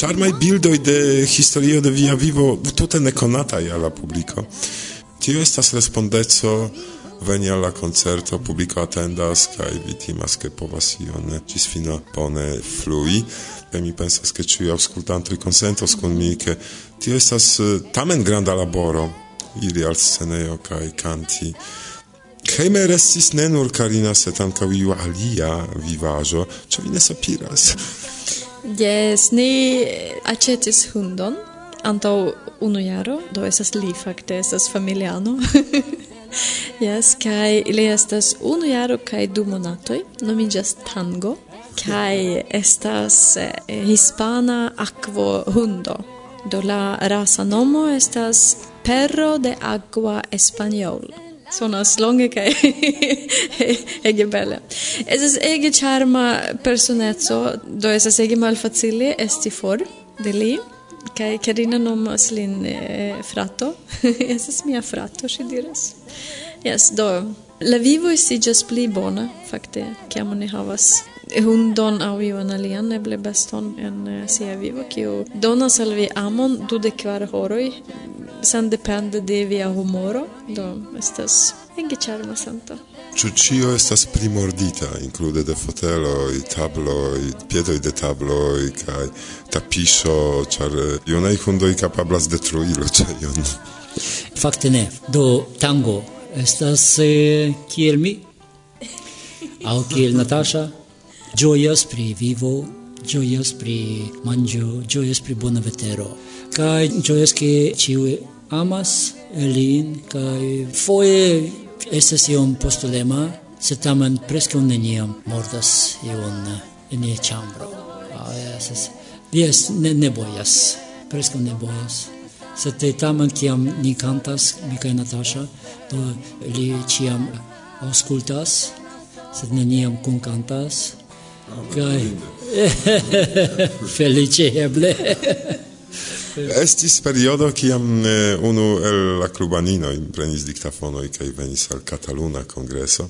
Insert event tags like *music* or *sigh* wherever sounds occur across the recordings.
charmai bildoi de historio de via vivo tute neconatai alla publico. Tio estas respondeco veni alla concerto, publico attendas, kai vi timas che povas ion cis fina bone flui, e mi pensas che ciui auscultantoi consentos con mi, che tio estas tamen granda laboro, iri al sceneo kai canti, Hejme restis ne nur Karina, sed ankaŭ iu alia vivaĵo, ĉu vi ne sopiras? Yes, ni eh, acetis hundon antau unu jaro, do esas li fakte, esas familiano. *laughs* yes, kai li estas unu jaro kai du monatoj, nomiĝas Tango, kai estas eh, hispana akvo hundo. Do la rasa nomo estas Perro de Agua Español sonas longe kai *laughs* ege bella es es ege charma personetso do es es ege malfacile esti for de li. kai Karina nomas lin eh, frato. *laughs* estas mia frato, si diras. yes do la vivo just pli bona, fakte, kiam oni havas hundon au iun alian eble beston en eh, sia vivo kiu donas al vi amon dudek kvar horoj sendepende de via humoro. Do estas ege ĉarma sento Ĉu ĉio estas primordita, inklude de foteloj, tabloj, piedoj de tabloj kaj tapiŝo, ĉar junaj hundoj kapablas detrui loĝejon? Fakte ne. Do tango. Estas eh, kiel mi? Aŭ kiel Natasha? gioias pri vivo, gioias pri mangio, gioias pri bona vetero. Kai gioias ke ciu amas elin, kai foie estas iom postulema, se tamen presque neniam mordas iun en ia chambro. Ah, yes, yes, ne, ne bojas, presque ne bojas. Se te tamen kiam ni cantas, mi kaj Natasha, do li ciam auscultas, sed neniam kun cantas, Kai *laughs* felice eble. Estis periodo kiam eh, unu el la klubanino prenis diktafonoj kaj venis al Kataluna kongreso.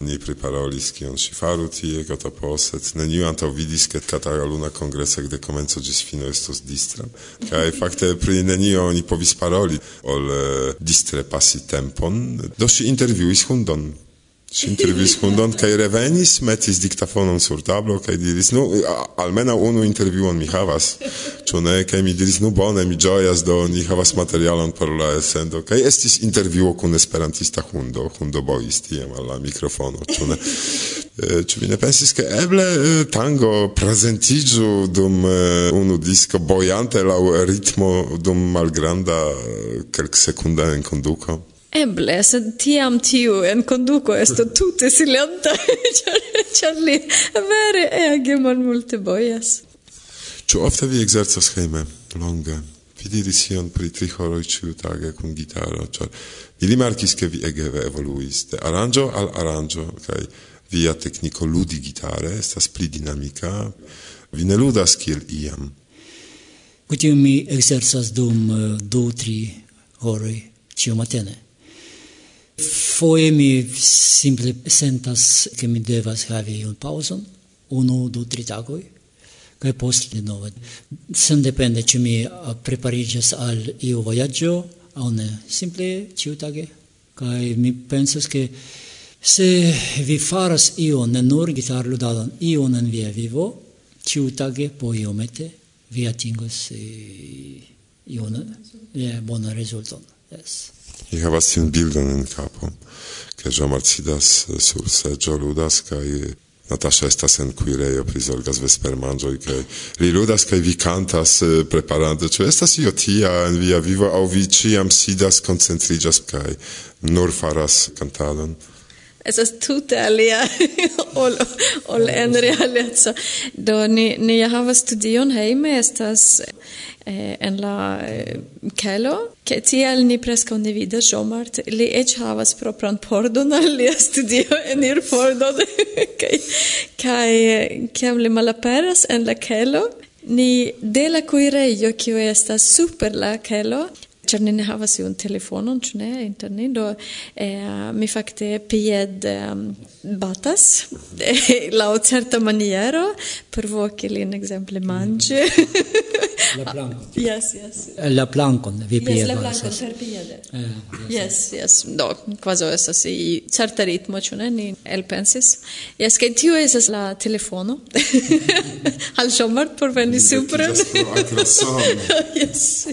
Ni preparolis kion ŝi faru tie, gotoposet. Neniu antaŭ vidis, ke Kataluna kongreso de komenco ĝis fino estos distra. Kaj fakte pri nenio oni povis paroli ol eh, distre pasi tempon. Do ŝi intervjuis hundon. Si intervjuis hundon kai *laughs* revenis, metis diktafonon sur tablo kai diris: "Nu, almena unu intervjuon mi havas, ču ne?" kai mi diris: "Nu bone, mi gioias, do ni havas materialon por la esendo, kai estis intervjuo kun esperantista hundo, hundo bois, tiem, alla mikrofono, ču ne? Ču vi ne pensis, ke eble tango prezentiĝu dum unu disko bojante lau ritmo dum malgranda kelksekunda enkonduko? Eble, sed tiam tiu en conduco esto tute silenta, *laughs* char li vere ege mal multe boias. Ču ofte vi ekzercas heime, longe? Vi diris ion pri tri horoi ciu tage cum gitaro, char vi rimarkis, che vi ege evoluis de aranjo al aranjo, kai via tecnico ludi gitare estas pli dinamica, Vi ne ludas kiel iam. Kutim mi exerzas dum eh, du, tri horoj ĉiumatene. Foje mi simple sentas che mi devas havi un pauson, unu, du, tri tagoi, kai post denove. Sen depende ci mi preparigas al iu vojaĝo au ne, simple ĉiutage. kai mi pensas che se vi faras io ne nur gitarludadon, io en via vivo, ĉiutage po iomete vi atingos eh, iun eh, bonan rezulton. Yes. Mi havas tiun bildon en capo che Jean Marcidas eh, sur seĝo ludas kai eh, Natasha estas en kuirejo prizorgas vespermanĝoj kai li ludas kai vi cantas eh, preparante. Cio estas io tia en via vivo au vi ciam sidas concentrigas kai nur faras cantadon Es tute alia *laughs* ol ol en realezza. Do ni ni havas studion heime estas eh, en la eh, kelo ke tiel ni preskaŭ ne vidas Jomart li ech havas propran pordon al lia *laughs* studio en Irpordon *laughs* kai kai kiam li malaperas en la kelo ni de la kuirejo kiu estas super la kelo Ĉar ni ne havas iun telefonon, ĉu ne, inter ni, do eh, mi fakte pied eh, batas *laughs* laŭ certa maniero por voki lin ekzemple manĝi. Mm. La *laughs* plankon. yes, yes. Eh, la plankon, vi pied. Yes, la plankon per piede. Eh, yes, yes. Do, quasi estas i certa ritmo, ĉu ne, ni elpensis. Yes, kaj tio estas la telefono. *laughs* Al Schomart por veni supren. yes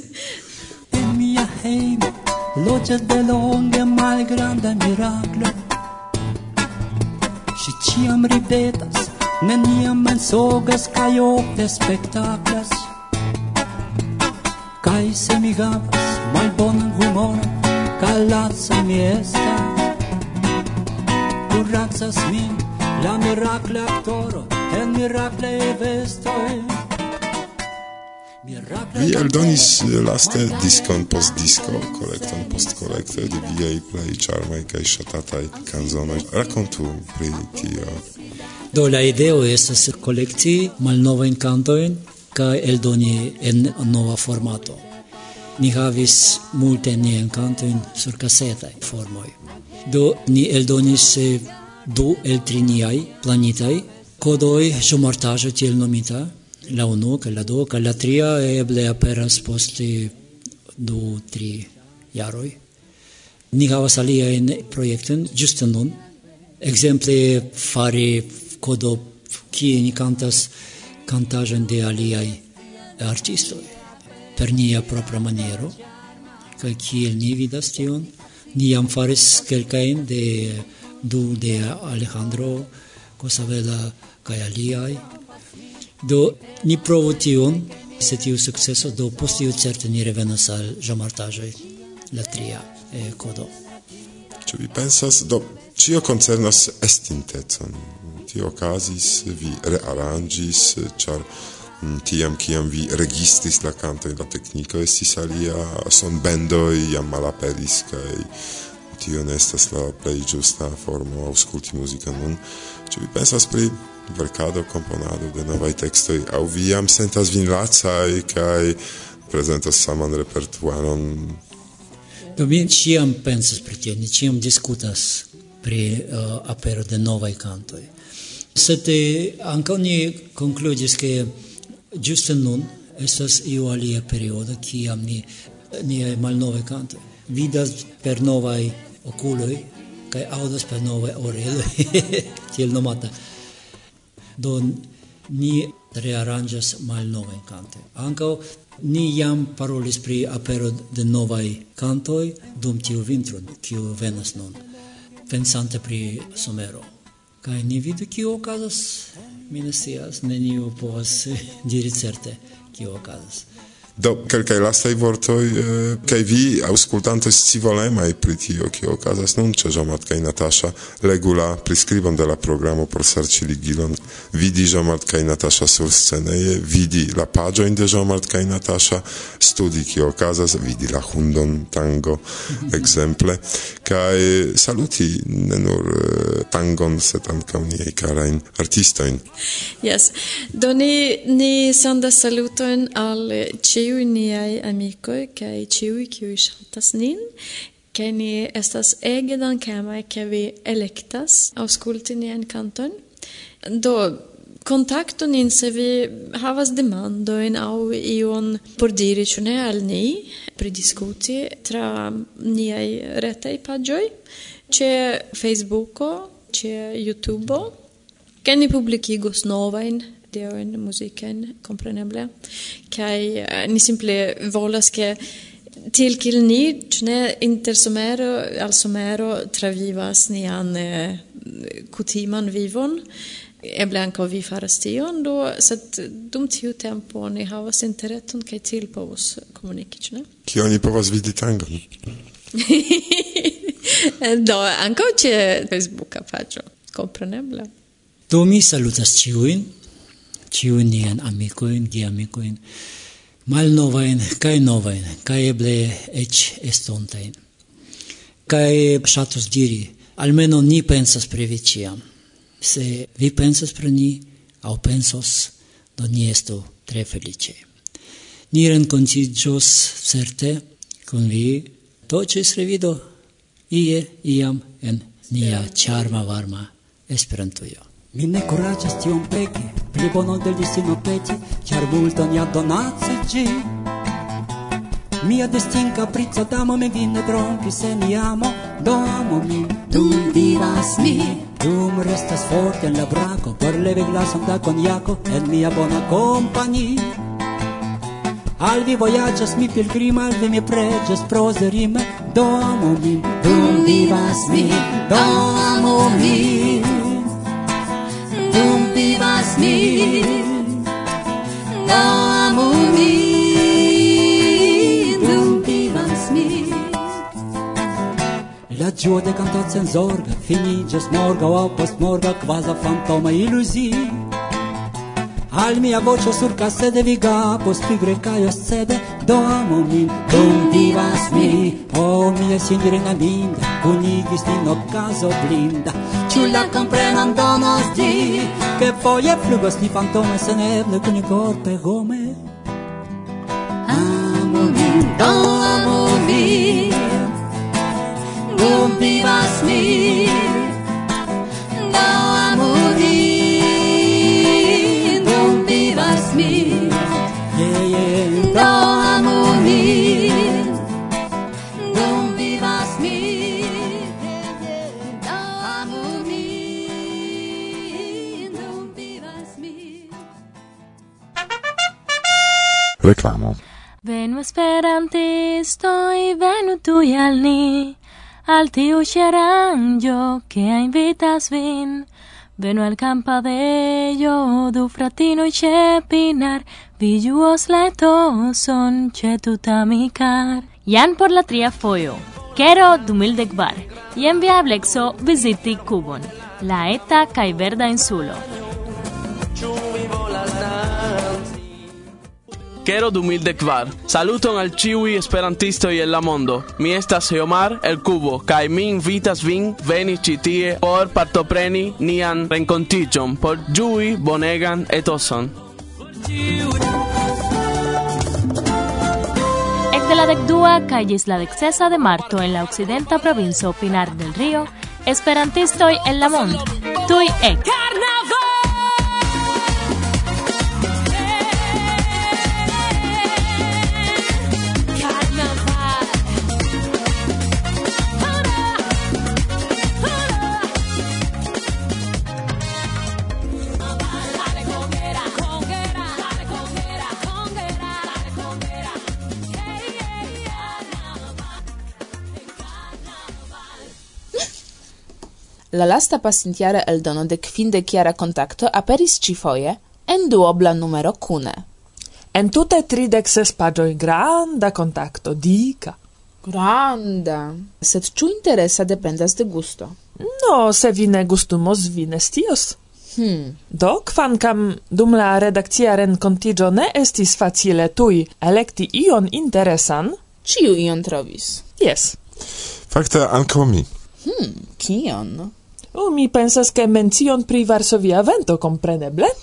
hejme Loĝas de longe malgranda miraklo. Ŝi ĉiam ridetas, neniam mensogas kaj ofte spektaklas. Kaj se mi havas malbonan humoron Kalaca mi estas. Kuracas min la mirakla aktoro en mirakla vestoj eh? Vi eldonis laste diskon post disko, kolekton post kolekto de viaj plej ĉarmaj kaj ŝatataj kanzonoj. Rakontu pri tio. Do la ideo estas kolekti malnovajn kantojn kaj eldoni en nova formato. Ni havis multe niajn kantojn sur kasetaj formoj. Do ni eldonis eh, du el tri niaj planitaj kodoj ĵomortaĵo tiel nomita la unu kaj la du kaj la tria eble aperas post du tri jaroj. Ni havas aliajn projektojn ĝuste nun. Ekzemple fari kodo kie ni kantas kantaĵon de aliaj artistoj per nia propra maniero kaj kiel ni vidas tion. Ni jam faris kelkajn de du de Alejandro Cosavela kaj aliaj Do ni provu tion, se tiu sukceso do post tiu certe ni revenas al ĵamartaĵoj la tria eh, kodo. Ĉu vi pensas do ĉio koncernas estintecon? Tio okazis, vi rearanĝis, ĉar mm, tiam kiam vi registris la kantojn la tekniko estis alia sonbendoj jam malaperis kaj tio ne estas la plej ĝusta formo aŭskulti muzikon nun. Ĉu vi pensas pri verkado, komponado de novaj tekstoj, aŭ vi jam sentas vin lacaj kaj prezentas saman repertuaron? Do mi ĉiam pensas pri tio, ni ĉiam diskutas pri uh, apero de novaj kantoj. Sed eh, ankaŭ ni konkludis, ke ĝuste nun estas iu alia periodo, kiam ni niaj malnovaj kantoj vidas per novaj okuloj kaj aŭdas per novaj oreloj, *laughs* tiel nomata. Do ni rearanĝas malnovajn kantojn. Ankaŭ ni jam parolis pri apero de novaj kantoj dum tiu vintro, kiu venas nun, pensante pri somero. Kaj ni vidu kio okazas, mi ne scias, neniu povas diri certe kio okazas. Do kelkaj lastaj vortoj eh, kaj vi aŭskultantoj scivolemaj pri tio kio okazas nun ĉe Jean-Marc kaj Natasha regula priskribon de la programo por serĉi ligilon. Vidi Jean-Marc kaj Natasha sursceneje vidi la paĝojn de Jean-Marc kaj Natasha studi kio okazas vidi la hundon tango mhm. ekzemple. Kaj saluti ne nur eh, tangon sed ankaŭ niaj karajn artistojn. Yes. Do ni ni sendas salutojn al ĉi ciui niai amicoi, cae ciui ciui shatas nin, cae ni estas ege dankamae, ca vi electas ausculti nian canton. Do, kontakto nin se vi havas demandojn aŭ ion por diri ĉu ne al ni pridiskuti tra niaj retaj paĝoj ĉe Facebooko, ĉe YouTubeo ke ni publikigos novajn ideojn muzikajn kompreneble. Kaj eh, ni simple volas ke til kill ni ne inter somero al somero travivas nian eh, kutiman vivon. Eble ankaŭ vi faras tion do sed dum tiu tempo ni havas interreton kaj til povos komuniki ĉu ne? Kio ni povas vidi tangon? *laughs* Do ankaŭ ĉe Facebooka paĝo kompreneble. Do mi salutas ciuin ciun nian amicoin, geamicoin, mal novain, cae novain, cae eble ec estontain. Cae shatus diri, almeno ni pensas pri vi ciam. Se vi pensas pri ni, au pensos, do ni estu tre felice. Ni rencontigios certe con vi, do revido ie iam en nia charma varma esperantujo. Mi ne kuraĝas tion peki, pli bonon de destino peti, ĉar multon ja donacas ĝi. Mia destin capricca damo mi vin ne trompis en jamo, do amo mi, dum vivas mi. Dum restas forte en la braco, por levi glason da konjako en mia bona kompanio. Al vi vojaĝas mi pilgrima, al vi mi preĝas prozerime, domo mi dum vivas mi, domo min. Jasmin Nam umindum vivam smir La gioia de cantat senza orga Finigas morga o post morga Quasi fantoma illusi Al mia voce sur casse vi gapos pri grecaio sede domo min Dum divas mi. O oh, mia signorina linda Kunigis nin okazo blinda. Ĉu la komprenon donos di Che foie flugos ni fantome Seneble kun korpe gome Amo min, domo min Dum vivas mi. Domo reklamo. Venu esperantistoi, venu tui al ni, al tiu xerangio che invitas vin. Venu al campadello du fratino che pinar, vi juos che tuta micar Jan por la tria foio, Quero du mildec bar, jen via blexo visiti Cubon, la eta cae verda insulo. Quero 2014. Saluton al ciui esperantistoi en la mondo. Mi estas Eomar el Cubo, kai mi invitas vin veni ci tie por partopreni nian rencontiĝon por ĝui bonegan etoson. Ekde la dekdua kaj ĝis la deksesa de marto en la okcidenta provinco Pinar del Río, esperantistoj en la mond. Tuj ek. La lasta pasintjara eldono de quinde chiara contacto aperis ĉifoje en duobla numero cune. En tute tridek ses paĝoj granda contacto, dica. Granda. Sed ciu interesa dependas de gusto? No, se vi ne gustumos, vi ne stios. Hmm. Do, kvankam dum la redakcia renkontiĝo ne estis facile tui electi ion interesan, Ciu ion trovis. Yes. Fakte ankaŭ mi. Hmm, kion? O, mi pensas che mencion pri Varsovia vento compreneble?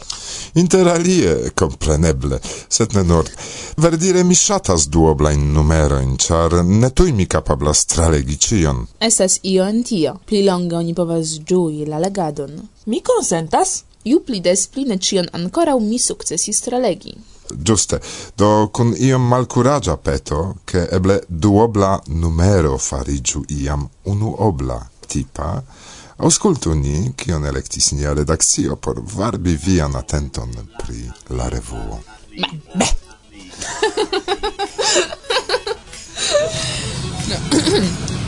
Inter alie, compreneble, sed ne nur. Verdire mi shatas duoblain numeroin, char ne tui mi capablas tralegi cion. Estas io en tio. Pli longe oni povas giui la legadon. Mi consentas? Ju pli des pli ne cion ancorau mi successis tralegi. Giuste, do kun iom malcuragia peto, che eble duobla numero farigiu iam unuobla tipa, Auscultu ni, kion electis nia redakcio por varbi vian atenton pri la revuo. Be, be. *clears throat* *clears throat* no. *clears throat*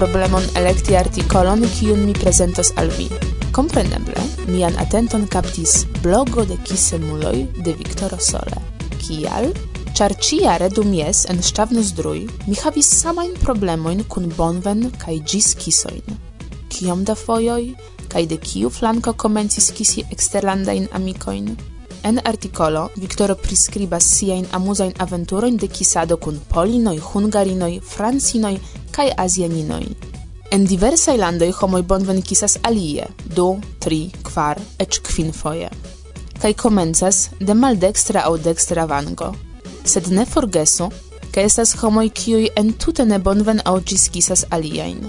problemon elekti artikolon, kiun mi prezentos al vi. Kompreneble, mian atenton kaptis blogo de kisemuloj de Viktoro Sole. Kial? Ĉar ĉiare dum jes en Ŝtavnozdruj mi havis samajn problemojn kun bonven kaj ĝis kisojn. Kiom da fojoj kaj de kiu flanko komencis kisi eksterlandajn amikojn? En artikolo Viktoro priskribas siajn amuzajn aventurojn de kisado kun polinoj, hungarinoj, francinoj kaj azianinoj. En diversaj landoj homoj bonvenkisas alie, du, tri, kvar, eĉ kvinfoje. Kaj komencas de maldekstra aŭ dekstra vango. Sed ne forgesu, ke estas homoj kiuj entute ne bonven aŭ ĝiskisas aliajn.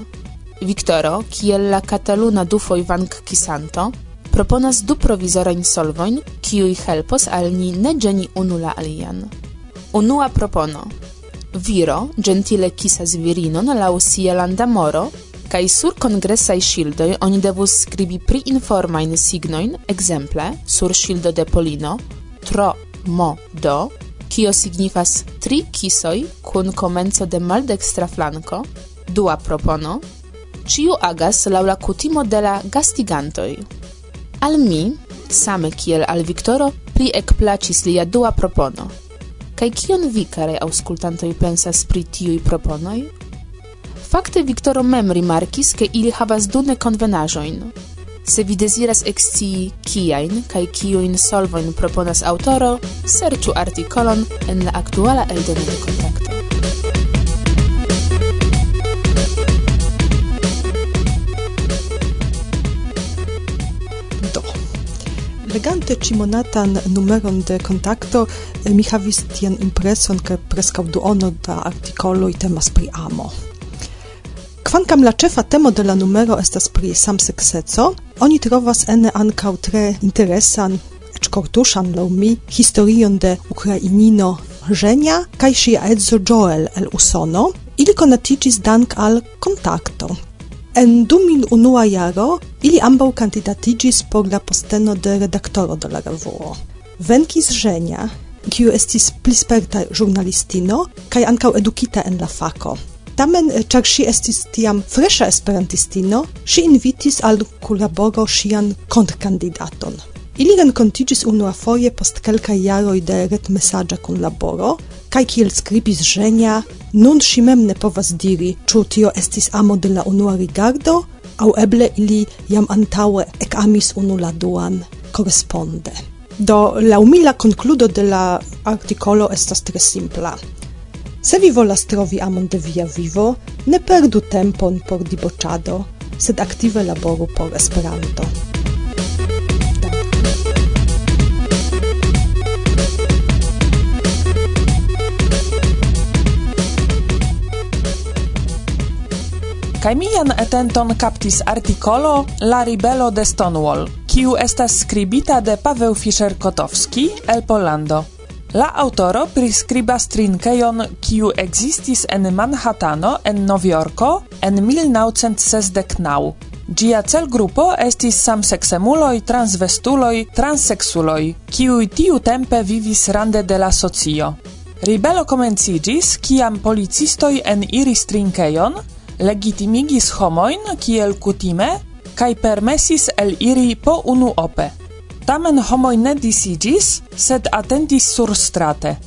Viktoro, kiel la kataluna dufoj vangkisanto, proponas du provizorajn solvojn, kiuj helpos al ni ne ĝeni unu la alian. Unua propono – Viro gentile kisas virinon lau sia landamoro, kai sur congressai shildoi oni devus skribi pri informain signoin, exemple, sur shildo de Polino tro mo do, kio signifas tri kisoi kun komenco de maldextra flanko, dua propono, ciu agas laula kutimo de la gastigantoi. Al mi, same kiel al Victoro, pli ekplaĉis lia dua propono – Kaj kion vi, care auscultantoj, pensas pri tiuj proponoj? Fakte Viktoro mem rimarkis, ke ili havas du nekonvenaĵojn. Se vi deziras ekscii kiajn kaj kiujn solvojn proponas aŭtoro, serĉu artikolon en la aktuala eldono de kontakto. legante cimonatan numeron de contacto, mi havis tian impreson ke preskaŭ duono da artikoloj temas pri amo. Kvankam la ĉefa temo de la numero estas pri samsekseco, oni trovas ene ankaŭ tre interesan, eĉ kortuŝan laŭ mi, historion de ukrainino Żenia kaj ŝia edzo Joel el Usono, ili konatiĝis dank al kontakto. En 2001 jaro ili ambaŭ kandidatigis por la posteno de redaktoro de la revuo. Venkis Żenia, kiu estis plisperta ĵurnalistino kaj ankaŭ edukita en la fako. Tamen, ĉar ŝi estis tiam freŝa esperantistino, ŝi invitis al kunlaboro ŝian kontrkandidaton. Ili renkontiĝis unuafoje post kelkaj jaroj de retmesaĝa kunlaboro, kaj kiel skribis Żenia, nun ŝi mem ne povas diri, ĉu tio estis amo de la unua rigardo, aŭ eble ili jam antaŭe ekamis unu la duan koresponde. Do laŭ mi la konkludo de la artikolo estas tre simpla. Se vi volas trovi amon de via vivo, ne perdu tempon por diboĉado, sed aktive laboru por Esperanto. Kaj mian atenton kaptis artikolo La ribelo de Stonewall, kiu estas skribita de Paweł Fischer-Kotowski el Pollando. La autoro priskribas trinkejon kiu existis en Manhattano en Novjorko en 1969. Gia celgrupo estis samseksemuloj, transvestuloj, transseksuloj, kiuj tiu tempe vivis rande de la socio. Ribelo komenciĝis, kiam policistoj en iris trinkejon, legitimigis homoin kiel kutime kai permesis el iri po unu ope. Tamen homoi ne disigis, sed attentis sur strate.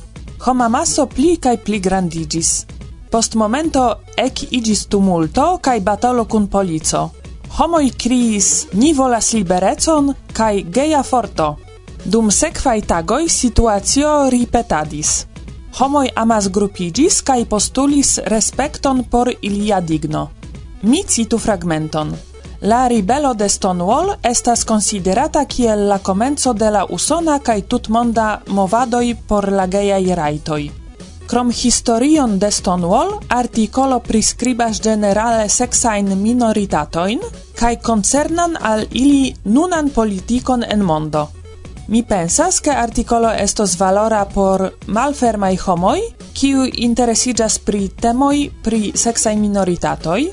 Homa maso pli kai pli grandigis. Post momento ec igis tumulto kai batalo kun polico. Homoi kriis ni volas liberecon kai geia forto. Dum sekvaj tagoj situacio ripetadis homoi amas grupigis kai postulis respekton por ilia digno. Mi citu fragmenton. La ribelo de Stonewall estas considerata kiel la comenzo de la usona kaj tutmonda movadoj por la gejaj rajtoj. Krom historion de Stonewall, artikolo priskribas generale sexajn minoritatojn kaj koncernan al ili nunan politikon en mondo. Mi pensas ke artikolo estos valora por malfermaj homoj, kiu interesiĝas pri temoj pri seksaj minoritatoj.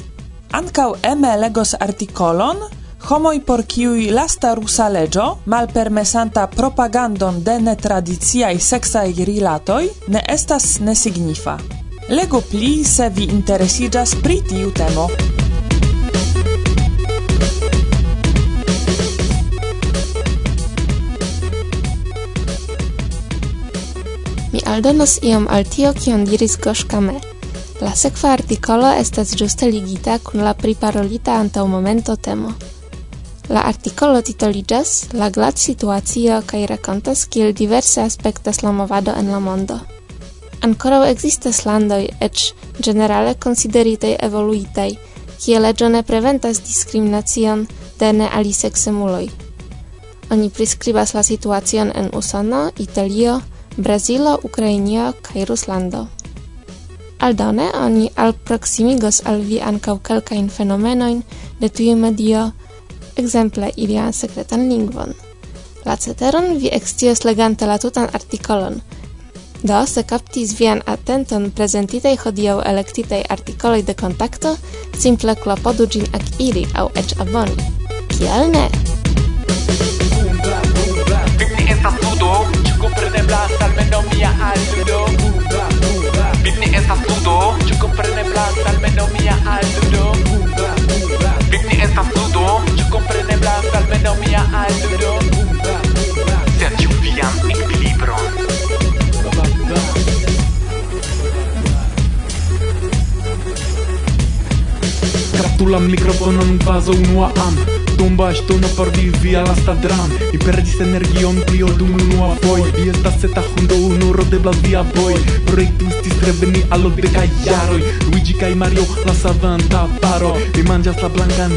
Ankaŭ eme legos artikolon homoj por kiuj lasta rusa leĝo malpermesanta propagandon de netradiciaj seksaj rilatoj ne estas nesignifa. Legu pli se vi interesiĝas pri tiu temo. aldonos iom al tio kion diris Goŝkame. La sekva artikolo estas ĝuste ligita kun la priparolita antaŭ momento temo. La artikolo titoliĝas La glac-situacio kaj rakontas kiel diverse aspektas la movado en la mondo. Ankoraŭ ekzistas landoj eĉ ĝenerale konsideritaj evoluitaj, kie leĝo ne preventas diskriminacion de ne. Oni priskribas la situacion en Usono, Italio, Brazilo, Ukrainio kaj Ruslando. Aldone oni alproximigos al vi ankaŭ kelkajn fenomenojn de tiu medio, ekzemple ilian sekretan lingvon. La ceteron vi ekscios legante la tutan artikolon, do se kaptis vian atenton prezentitaj hodiaŭ elektitaj artikoloj de kontakto, simple klopodu ĝin akiri aŭ eĉ aboni. Kial ne? Ekzistas ludo blas, almeno mia aldo Big estas ludo, ĉu komprene blas, almeno mia aldo Big estas ludo, ĉu komprene blas, almeno mia aldo Serĉu vian ekvilibron Gratulam mikrofonon bazo unua amo Tomba ŝtono por vivi al la stadram Mi perdis energion tio dum unua poi Vi estas seta hundo honoro de blavia boj Projekto estis reveni al la dekaj jaroj Luigi kaj Mario la savanta paro. Mi manĝas la blankan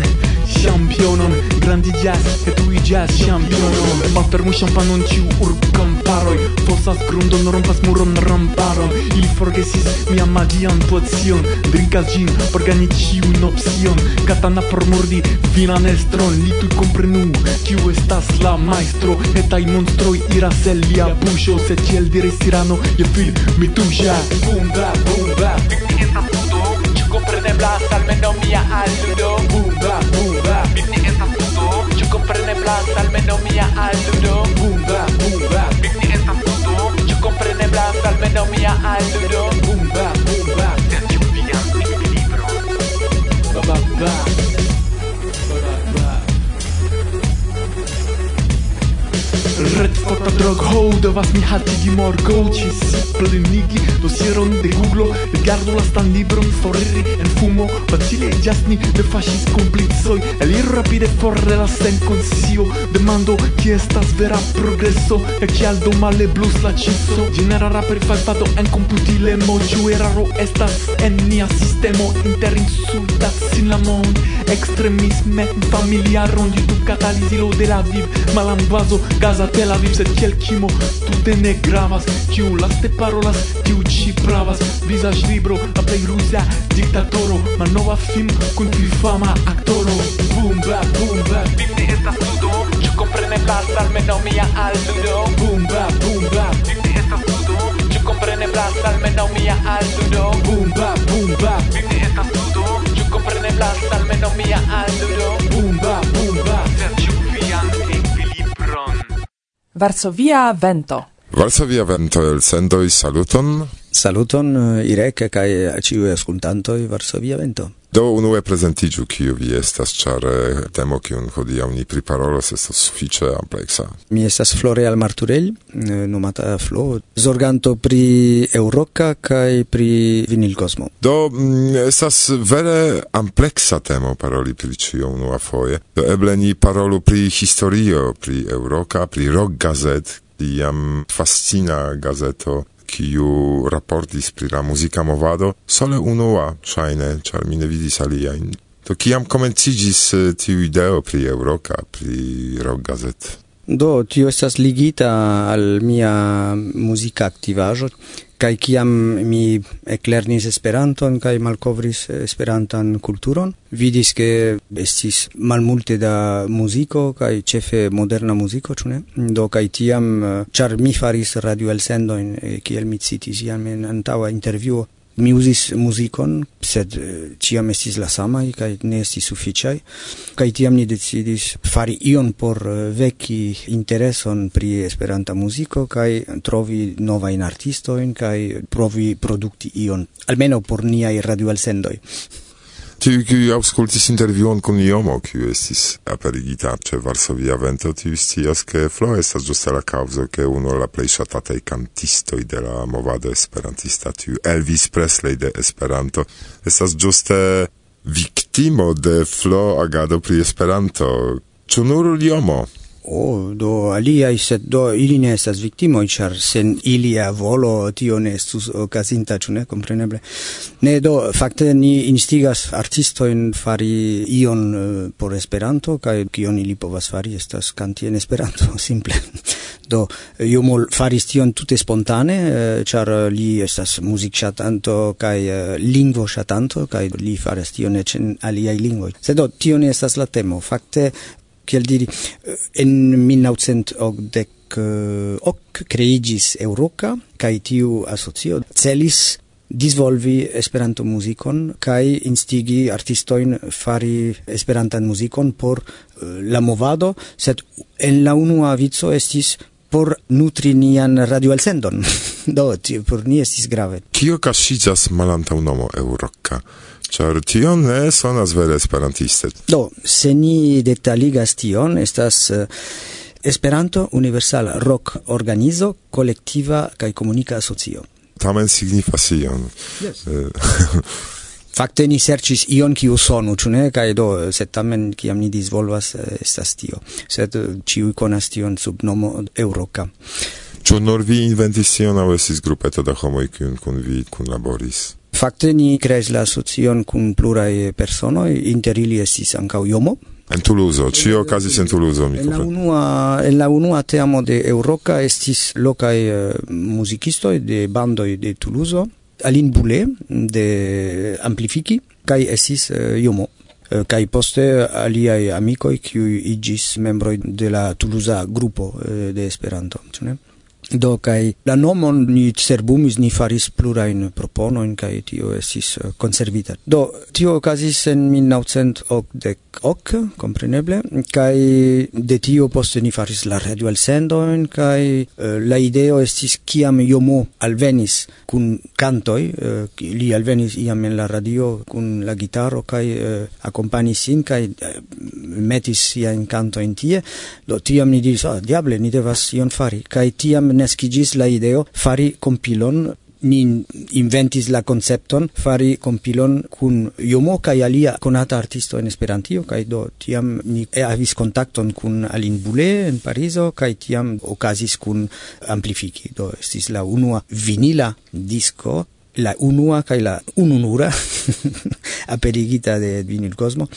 Championon grandigas kaj tuiĝas ĉampiono Malfermu ĉampanon ĉiu urbkamparoj Fosas grundon, rompas muron, ramparon Ili forgesis mian magian pozicion Drinkas ĝin por gani ĉiun opcion Katana por mordi vinan estron Li tuj komprenu kiu estas la majstro Etaj monstroj iras el lia buŝo Se tiel diris tirano, je fil mi tuŝas Bunda, bunda, vi estas ludo Ĉu kompreneblas almenaŭ mia aludo Bunda, bunda planta almeno mia aludo drog hołdo was mi hatigi morgą ci splenigi dosieron de googlo rigardo la stan libron foriri en fumo facile jasni de fascis complizoi elir rapide forre la sen consio demando chi estas vera progreso? E kial do male blus la ciso genera rapper faltado en computile mo eraro estas en nia sistemo inter insultas sin la mon extremisme familiaron di tu katalizilo de la viv. Malambazo gaza tel aviv sed kiel kimo tute ne gravas kiu laste parolas tiu ĉi pravas. Vizaĝ libro la plej ruza diktatoro malnova film kun pli fama aktoro. Boom bap boom bap bim ne estas ludo ĉu kompreneblas almenaŭ mia aludo boom bap boom bap bim ne estas ludo ĉu kompreneblas almenaŭ mia aludo boom bap boom bap bim ne estas ludo ĉu kompreneblas almenaŭ mia aludo Varsovia Vento. Varsovia Vento el sendoi saluton. Saluton uh, Irek kaj ciu ascoltantoj Varsovia Vento. Do unue prezentiĝu kiu vi estas, ĉar eh, temo kiun hodiaŭ ni priparolos estas sufiĉe ampleksa. Mi estas Floreal Marturell, eh, nomata Flo, zorganto pri Eŭroka kaj pri vinilkosmo. Do mm, estas vere ampleksa temo paroli pri ĉio unuafoje. Do eble ni parolu pri historio, pri Eŭroka, pri Rock Gazet, iam fascina gazeto kiu raportis pri la muzika movado, sole unua, ŝajne, ĉar mi ne vidis aliajn. To kiam komenciĝis eh, tiu ideo pri Eŭroka, pri Rock Gazet? Do, tio estas ligita al mia muzika aktivaĵo kaj kiam mi eklernis Esperanton kaj malkovris Esperantan kulturon, vidis ke estis malmulte da muziko kaj ĉefe moderna muziko, ĉu ne? Do kaj tiam ĉar mi faris radioelsendojn kiel mi citis jam en antaŭa intervjuo, mi usis muzikon, sed eh, ciam estis la samaj kaj ne estis sufiĉaj, kaj tiam ni decidis fari ion por eh, veki intereson pri Esperanta muziko kaj trovi novajn artistojn kaj provi produkti ion, almenaŭ por niaj radioelsendoj. Tiu, kiu auscultis intervjuon kun iomo, kiu estis aperigita ĉe Varsovia Vento, tiu scias, che Flo estas ĝuste la causo, che uno la plej ŝatataj kantistoj de la movado esperantista, tiu Elvis Presley de Esperanto, estas ĝuste viktimo de Flo agado pri Esperanto. Ĉu nur iomo? O, oh, do aliai, sed do ili ne estas victimoi, char sen ilia volo tio ne estus ocasinta, ĉu ne, compreneble. Ne, do, fakte ni instigas artistoin fari ion uh, por Esperanto, kaj kion ili povas fari estas kanti en Esperanto, *laughs* simple. do, iomol faris tion tute spontane, uh, char li estas music chatanto kaj uh, lingvo shatanto, kaj li faras tion ec en aliaj lingvoj Sed do, tio ne estas la temo. fakte kiel diri eh, en 1980 eh, ok creigis Euroca kai tiu asocio celis disvolvi Esperanto muzikon kaj instigi artistojn fari Esperantan muzikon por eh, la movado, sed en la unua vico estis por nutri nian radio al sendon. *laughs* Do, tio, por ni estis grave. Kio casigas malanta un homo eurocca? Ciar tio ne sonas vere esperantiste. Do, se ni detaligas tion, estas... Uh, esperanto Universal Rock Organizo Collectiva kaj Comunica Asocio. Tamen signifas ion. Yes. Uh, *laughs* Fakte ni serĉis ion kiu sonu, ĉu ne kaj do eh, sed tamen kiam ni disvolvas eh, estas tio, sed ĉiuj eh, konas tion sub nomo Euroka. Ĉu nur vi inventis tion aŭ estis grupeto da homoj kiun kun vi kunlaboris? Fakte ni kreis la asocion kun pluraj personoj, inter ili estis ankaŭ Jomo, En Toulouse, ci o casi sen Toulouse, mi comprendo. En, en la unua teamo de Euroca estis locae uh, musicistoi de bandoi de Toulouse, Aline Boulet de Amplifiki kaj esis eh, uh, Jomo uh, eh, kaj poste aliaj amikoj kiuj iĝis membroj de la Toulouse grupo uh, de Esperanto, ĉu ne? Do kai la nomon ni cerbumis ni faris plura in propono in kai tio esis conservita. Eh, Do tio okazis en 1988, compreneble, kai de tio poste ni faris la radio al sendo in kai uh, la ideo estis kiam Jomo alvenis kun cantoi, uh, eh, li alvenis iam en la radio kun la gitaro kai uh, accompagnis sin kai metis sia in canto in tie. Do tiam ni diris, ah, diable, ni devas ion fari. Kai tiam nescigis la ideo fari compilon ni inventis la concepton fari compilon kun Jomo kaj alia konata artisto en Esperantio kaj do tiam ni havis kontakton kun Alin Boulet en Parizo kaj tiam okazis kun Amplifiki do estis la unua vinila disco la unua kaj la ununura *laughs* aperigita de Vinil Cosmo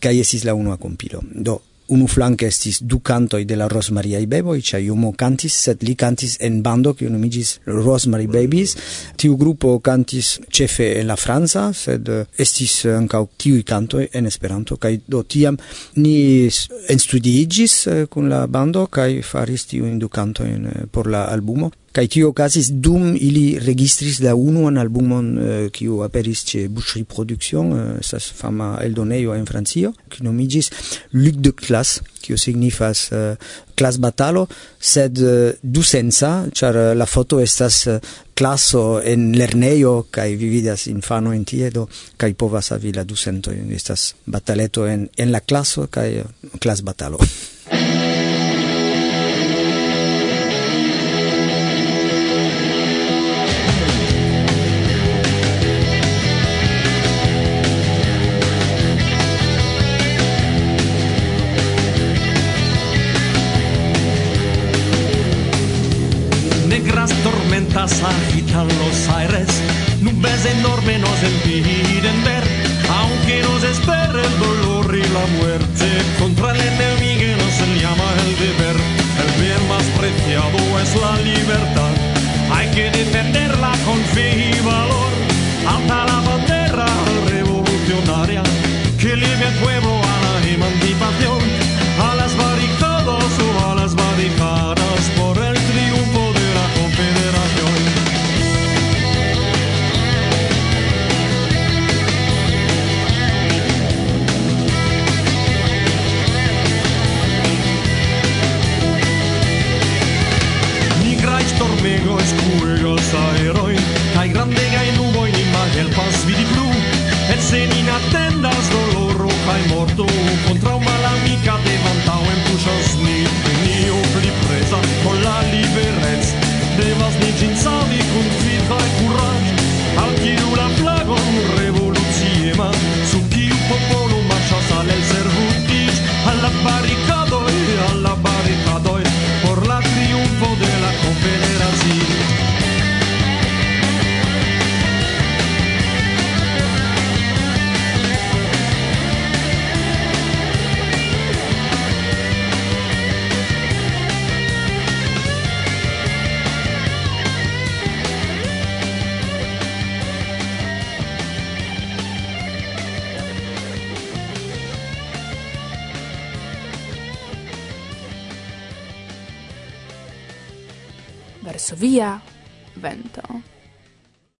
kaj estis la unua compilo do unu flanke estis du cantoi de la Rosemariai Beboi, cia iumo cantis, sed li cantis en bando, kiu numigis Rosemary Babies. Tiu gruppo cantis cefe en la Franza, sed eh, estis eh, ancau tiui cantoi en Esperanto, kai do tiam ni enstudiigis eh, kun la bando, kai faris tiu indu cantoi por la albumo. kai ki okazis dum ili registris la unuan albumon eh, ki uh, aperis ĉe Boucherie Production, eh, sa uh, fama eldonejo en Francio, ki nomiĝis Luc de Classe, ki signifas uh, Clas Batalo, sed uh, du senza, ĉar uh, la foto estas uh, classo en lerneio kai vividas infano en tiedo kai povas avi la 200 en estas bataleto en en la classo kai uh, Clas Batalo. *laughs* agitan los aires, nubes enormes nos impiden ver, aunque nos espera el dolor y la muerte, contra el enemigo nos llama el deber, el bien más preciado es la libertad, hay que defenderla con fe y valor, alta la bandera revolucionaria, que libre el pueblo se nin attendas doloro kaj morto kontraŭ malamika devantaŭen puŝas ni nenio pli presa con la liberec devas ni ĝin savi kun fi kaj kun via vento.